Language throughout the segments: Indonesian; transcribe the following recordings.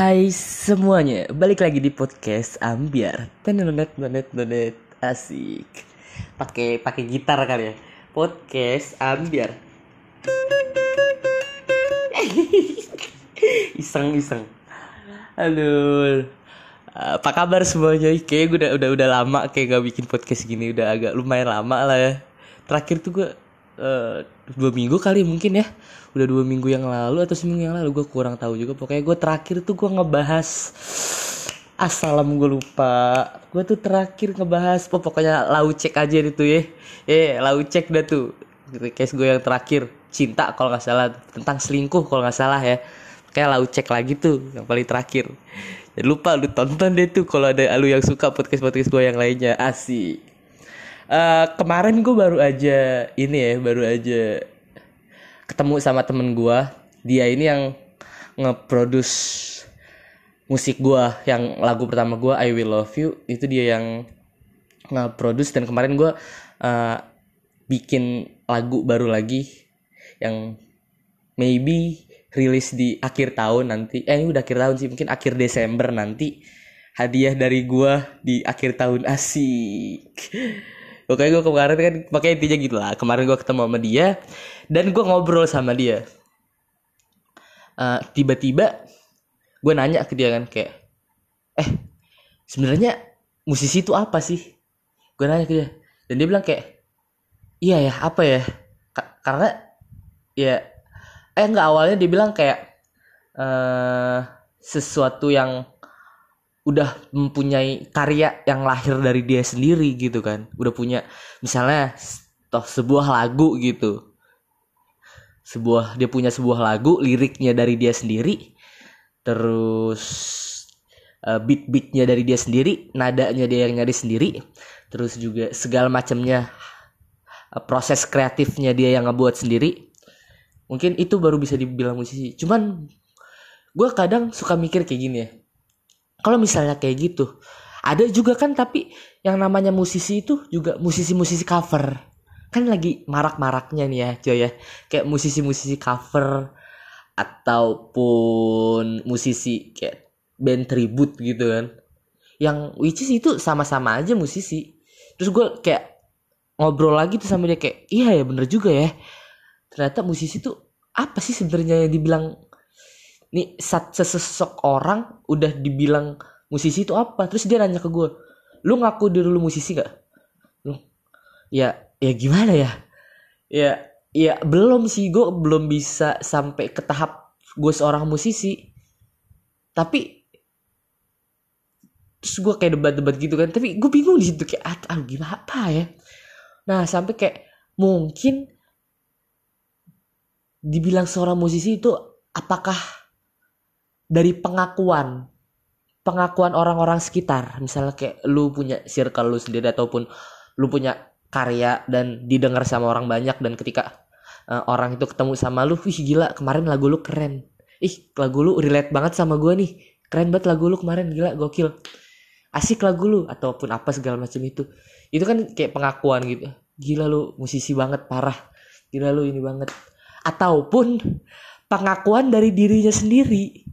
Hai semuanya, balik lagi di podcast Ambiar. Tenenet tenenet tenenet asik. Pakai pakai gitar kali ya. Podcast Ambiar. iseng iseng. Aduh. Apa kabar semuanya? Kayak gue udah udah udah lama kayak gak bikin podcast gini, udah agak lumayan lama lah ya. Terakhir tuh gue uh, dua minggu kali mungkin ya. Udah dua minggu yang lalu atau seminggu yang lalu gue kurang tahu juga. Pokoknya gue terakhir tuh gue ngebahas asalam gue lupa. Gue tuh terakhir ngebahas oh, pokoknya lau cek aja itu ya. Eh lau cek dah tuh. Case gue yang terakhir cinta kalau nggak salah tentang selingkuh kalau nggak salah ya. Kayak lau cek lagi tuh yang paling terakhir. Jangan lupa lu tonton deh tuh kalau ada lu yang suka podcast podcast gue yang lainnya. Asik uh, kemarin gue baru aja ini ya baru aja ketemu sama temen gue dia ini yang ngeproduce musik gue yang lagu pertama gue I Will Love You. Itu dia yang ngeproduce dan kemarin gue uh, bikin lagu baru lagi yang maybe rilis di akhir tahun nanti. Eh ini udah akhir tahun sih mungkin akhir Desember nanti. Hadiah dari gue di akhir tahun. Asik Oke gue kemarin kan pakai intinya gitu lah. Kemarin gue ketemu sama dia dan gue ngobrol sama dia. tiba tiba-tiba gue nanya ke dia kan kayak, eh sebenarnya musisi itu apa sih? Gue nanya ke dia dan dia bilang kayak, iya ya apa ya? Ka karena ya eh nggak awalnya dia bilang kayak uh, sesuatu yang udah mempunyai karya yang lahir dari dia sendiri gitu kan. Udah punya misalnya toh sebuah lagu gitu. Sebuah dia punya sebuah lagu liriknya dari dia sendiri terus uh, beat beatnya dari dia sendiri nadanya dia yang nyari sendiri terus juga segala macamnya uh, proses kreatifnya dia yang ngebuat sendiri. Mungkin itu baru bisa dibilang musisi. Cuman gue kadang suka mikir kayak gini ya kalau misalnya kayak gitu ada juga kan tapi yang namanya musisi itu juga musisi-musisi cover. Kan lagi marak-maraknya nih ya coy ya. Kayak musisi-musisi cover ataupun musisi kayak band tribute gitu kan. Yang which is itu sama-sama aja musisi. Terus gue kayak ngobrol lagi tuh sama dia kayak iya ya bener juga ya. Ternyata musisi tuh apa sih sebenarnya yang dibilang nih sesosok orang udah dibilang musisi itu apa? Terus dia nanya ke gue lu ngaku diri lu musisi gak lu ya ya gimana ya? Ya ya belum sih gue belum bisa sampai ke tahap gue seorang musisi. Tapi terus gue kayak debat-debat gitu kan tapi gue bingung di situ kayak ah gimana apa ya? Nah sampai kayak mungkin dibilang seorang musisi itu apakah dari pengakuan pengakuan orang-orang sekitar. Misalnya kayak lu punya circle lu sendiri ataupun lu punya karya dan didengar sama orang banyak dan ketika uh, orang itu ketemu sama lu wih gila kemarin lagu lu keren. Ih lagu lu relate banget sama gue nih. Keren banget lagu lu kemarin gila gokil. Asik lagu lu ataupun apa segala macam itu. Itu kan kayak pengakuan gitu. Gila lu musisi banget parah. Gila lu ini banget. Ataupun pengakuan dari dirinya sendiri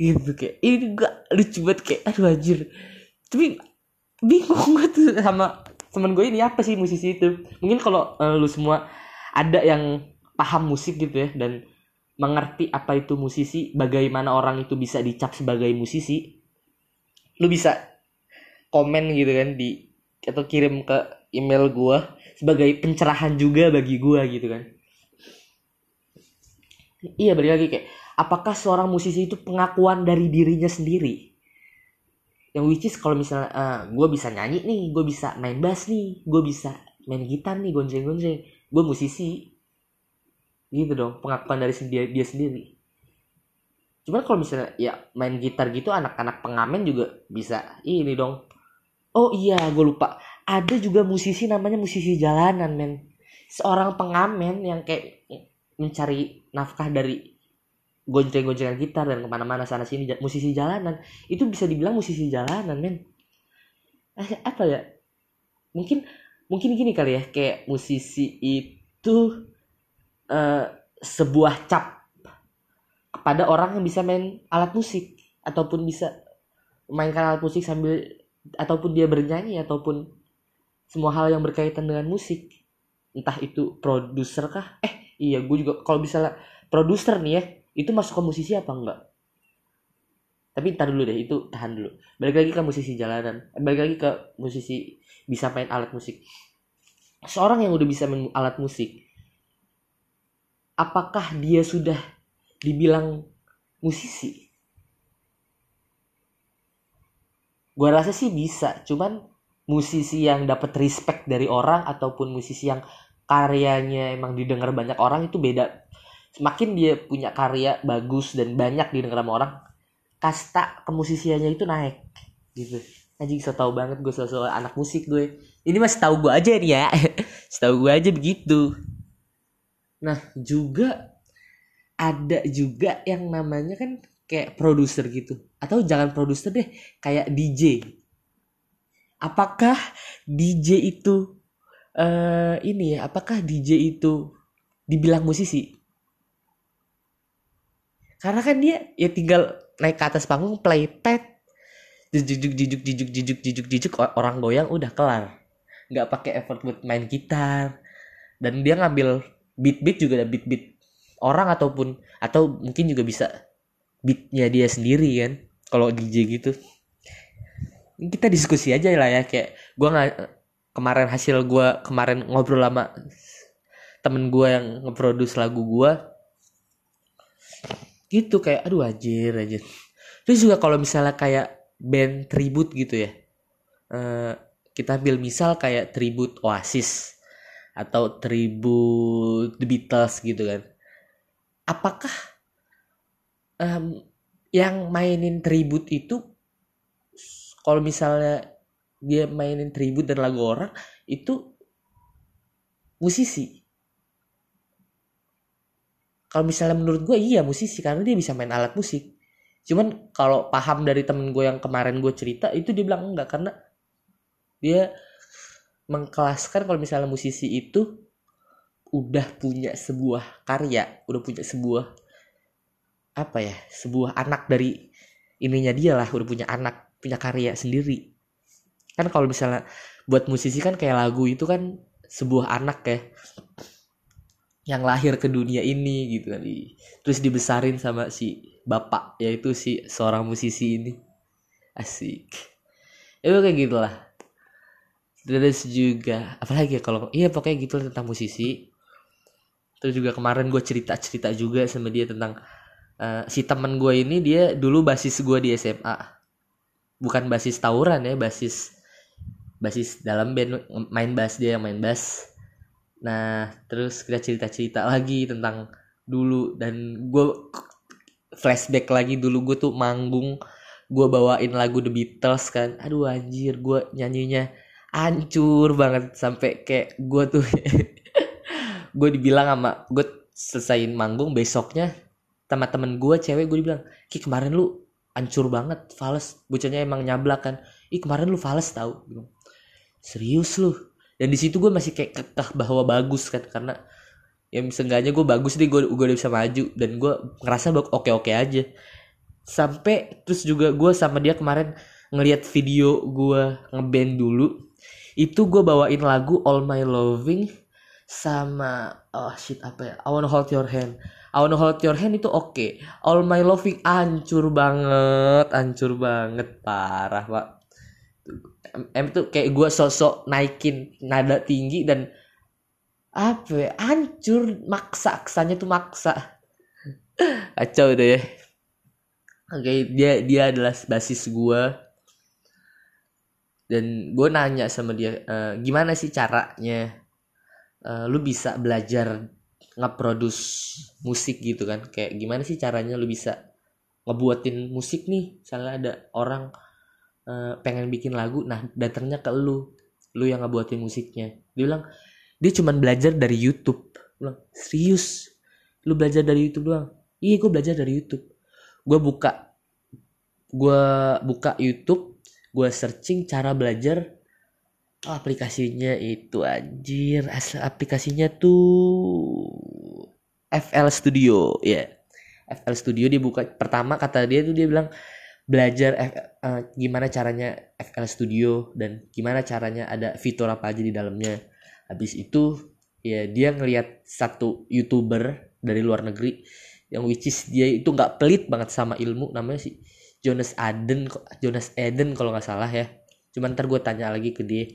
gitu kayak ini gak lucu banget kayak aduh anjir. Tapi bingung gue tuh sama temen gue ini apa sih musisi itu. Mungkin kalau uh, lu semua ada yang paham musik gitu ya dan mengerti apa itu musisi bagaimana orang itu bisa dicap sebagai musisi lu bisa komen gitu kan di atau kirim ke email gue sebagai pencerahan juga bagi gue gitu kan. Iya balik lagi kayak apakah seorang musisi itu pengakuan dari dirinya sendiri? Yang which is kalau misalnya uh, eh, gue bisa nyanyi nih gue bisa main bass nih gue bisa main gitar nih gonjeng gonjeng gue musisi. Gitu dong pengakuan dari sendiri dia sendiri. Cuman kalau misalnya ya main gitar gitu anak-anak pengamen juga bisa ini dong. Oh iya gue lupa. Ada juga musisi namanya musisi jalanan men. Seorang pengamen yang kayak mencari nafkah dari gonceng-goncengan gitar dan ke mana-mana sana sini musisi jalanan. Itu bisa dibilang musisi jalanan men. Eh, apa ya? Mungkin mungkin gini kali ya kayak musisi itu uh, sebuah cap kepada orang yang bisa main alat musik ataupun bisa memainkan alat musik sambil ataupun dia bernyanyi ataupun semua hal yang berkaitan dengan musik. Entah itu produser kah? Eh iya gue juga kalau misalnya produser nih ya itu masuk ke musisi apa enggak? Tapi ntar dulu deh itu tahan dulu. Balik lagi ke musisi jalanan. Eh, balik lagi ke musisi bisa main alat musik. Seorang yang udah bisa main alat musik apakah dia sudah dibilang musisi? Gua rasa sih bisa cuman musisi yang dapat respect dari orang ataupun musisi yang karyanya emang didengar banyak orang itu beda semakin dia punya karya bagus dan banyak didengar sama orang kasta kemusisiannya itu naik gitu. Anjing so tau banget gue soal anak musik gue. Ini masih tahu gue aja nih ya. Setahu gue aja begitu. Nah juga ada juga yang namanya kan kayak produser gitu. Atau jangan produser deh kayak DJ apakah DJ itu uh, ini ya apakah DJ itu dibilang musisi karena kan dia ya tinggal naik ke atas panggung playpad jijuk jijuk jijuk jijuk jijuk jijuk orang goyang udah kelar. Nggak pakai effort buat main gitar. Dan dia ngambil beat beat juga ada beat beat orang ataupun atau mungkin juga bisa beatnya dia sendiri kan. Kalau DJ gitu. Kita diskusi aja lah ya kayak gue nggak kemarin hasil gue kemarin ngobrol lama temen gue yang ngeproduce lagu gue gitu kayak aduh anjir aja terus juga kalau misalnya kayak band tribute gitu ya uh, kita ambil misal kayak tribute Oasis atau tribute The Beatles gitu kan. Apakah um, yang mainin tribute itu kalau misalnya dia mainin tribute dan lagu orang itu musisi kalau misalnya menurut gue iya musisi karena dia bisa main alat musik. Cuman kalau paham dari temen gue yang kemarin gue cerita itu dia bilang enggak karena dia mengkelaskan kalau misalnya musisi itu udah punya sebuah karya udah punya sebuah apa ya sebuah anak dari ininya dia lah udah punya anak punya karya sendiri. Kan kalau misalnya buat musisi kan kayak lagu itu kan sebuah anak ya yang lahir ke dunia ini gitu kan terus dibesarin sama si bapak yaitu si seorang musisi ini. Asik. Itu kayak gitulah. Terus juga apalagi ya kalau iya pokoknya gitu tentang musisi. Terus juga kemarin gue cerita cerita juga sama dia tentang uh, si teman gue ini dia dulu basis gue di SMA bukan basis tawuran ya basis basis dalam band main bass dia yang main bass Nah, terus kita cerita-cerita lagi tentang dulu dan gue flashback lagi dulu gue tuh manggung gue bawain lagu The Beatles kan. Aduh anjir gue nyanyinya hancur banget sampai kayak gue tuh gue dibilang sama gue selesaiin manggung besoknya teman-teman gue cewek gue dibilang ki kemarin lu hancur banget fals. Bocahnya emang nyablak kan. Ih kemarin lu fals tau. Serius lu dan di situ gue masih kayak kekeh bahwa bagus kan karena ya seenggaknya gue bagus deh gue gue udah bisa maju. Dan gue ngerasa oke oke aja. Sampai terus juga gue sama dia kemarin ngelihat video gue ngeband dulu itu gue bawain lagu All My Loving sama oh shit apa ya? I Wanna Hold Your Hand. I Wanna Hold Your Hand itu oke. Okay. All My Loving ancur banget ancur banget. Parah pak M tuh kayak gue sosok naikin nada tinggi dan apa ya hancur maksa kesannya tuh maksa. Kacau deh. Ya oke dia dia adalah basis gue dan gue nanya sama dia e, gimana sih caranya e, lu bisa belajar ngeproduce musik gitu kan? Kayak gimana sih caranya lu bisa ngebuatin musik nih? Misalnya ada orang uh, pengen bikin lagu nah datangnya ke lu. Lu yang ngebuatin musiknya. Dia bilang dia cuman belajar dari YouTube. Bilang serius? Lu belajar dari YouTube doang? Iya gue belajar dari YouTube. Gue buka gue buka YouTube gue searching cara belajar oh, aplikasinya itu anjir. Asal aplikasinya tuh FL Studio ya. Yeah. FL Studio dia buka pertama kata dia tuh dia bilang belajar F, uh, gimana caranya FL Studio dan gimana caranya ada fitur apa aja di dalamnya. Habis itu ya dia ngelihat satu youtuber dari luar negeri yang which is dia itu nggak pelit banget sama ilmu namanya sih Jonas Aden Jonas Eden kalau nggak salah ya. Cuman ntar gue tanya lagi ke dia.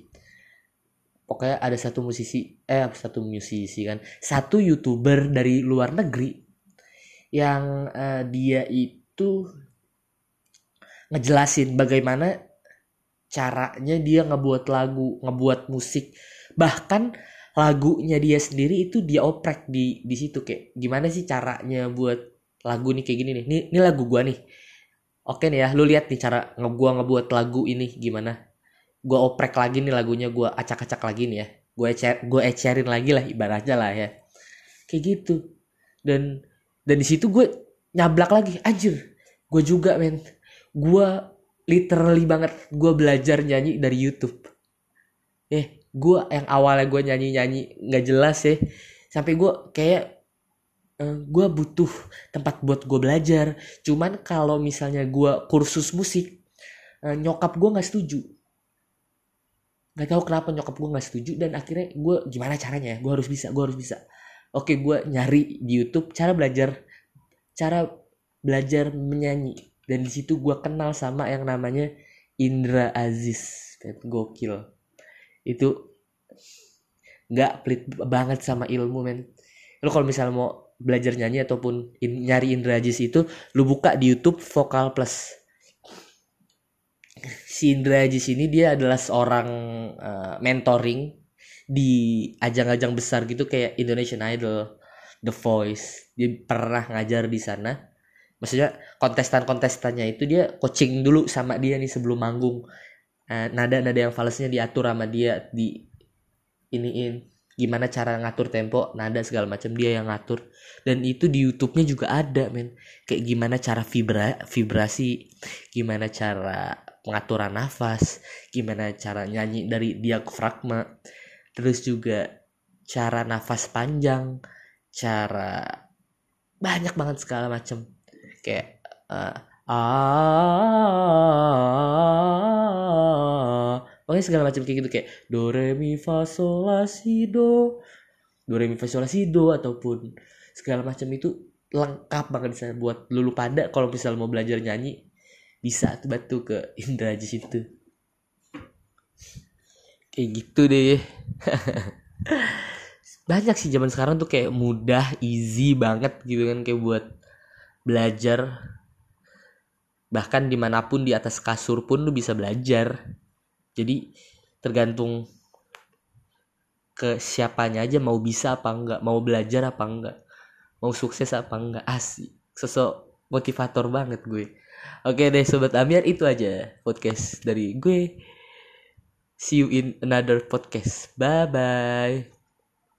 Pokoknya ada satu musisi eh satu musisi kan satu youtuber dari luar negeri yang uh, dia itu ngejelasin bagaimana caranya dia ngebuat lagu, ngebuat musik. Bahkan lagunya dia sendiri itu dia oprek di di situ kayak gimana sih caranya buat lagu nih kayak gini nih. Ini, ini lagu gua nih. Oke nih ya, lu lihat nih cara nge gua ngebuat lagu ini gimana. Gua oprek lagi nih lagunya, gua acak-acak lagi nih ya. Gue ecer, gue ecerin lagi lah ibaratnya lah ya. Kayak gitu. Dan dan di situ gue nyablak lagi, anjir. Gue juga men gue literally banget gue belajar nyanyi dari YouTube. Eh gue yang awalnya gue nyanyi nyanyi nggak jelas ya. Sampai gue kayak eh, gue butuh tempat buat gue belajar. Cuman kalau misalnya gue kursus musik uh, nyokap gue nggak setuju. Nggak tahu kenapa nyokap gue nggak setuju dan akhirnya gue gimana caranya? Ya gue harus bisa gue harus bisa. Oke gue nyari di YouTube cara belajar cara belajar menyanyi dan di situ gue kenal sama yang namanya Indra Aziz. Gokil. Itu nggak pelit banget sama ilmu men. Lo kalau misalnya mau belajar nyanyi ataupun in, nyari Indra Aziz itu lu buka di YouTube Vokal Plus. Si Indra Aziz ini dia adalah seorang uh, mentoring di ajang-ajang besar gitu kayak Indonesian Idol, The Voice. Dia pernah ngajar di sana maksudnya kontestan-kontestannya itu dia coaching dulu sama dia nih sebelum manggung. Nah, nada-nada yang falsnya diatur sama dia di iniin. Gimana cara ngatur tempo nada segala macam dia yang ngatur. Dan itu di YouTube-nya juga ada men. Kayak gimana cara vibra vibrasi gimana cara pengaturan nafas gimana cara nyanyi dari diafragma. Terus juga cara nafas panjang cara banyak banget segala macam kayak uh, ah pokoknya segala macam kayak gitu kayak do re mi fa sol la si do do re mi fa sol la si do ataupun segala macam itu lengkap banget bisa buat lulu pada kalau misal mau belajar nyanyi bisa tuh batu ke Indra di situ kayak gitu deh. Banyak sih zaman sekarang tuh kayak mudah easy banget gitu kan kayak buat belajar. Bahkan di mana pun di atas kasur pun lu bisa belajar. Jadi tergantung ke siapanya aja mau bisa apa enggak mau belajar apa enggak mau sukses apa enggak. Asik sosok motivator banget gue. Oke deh sobat Amir itu aja podcast dari gue. See you in another podcast. Bye bye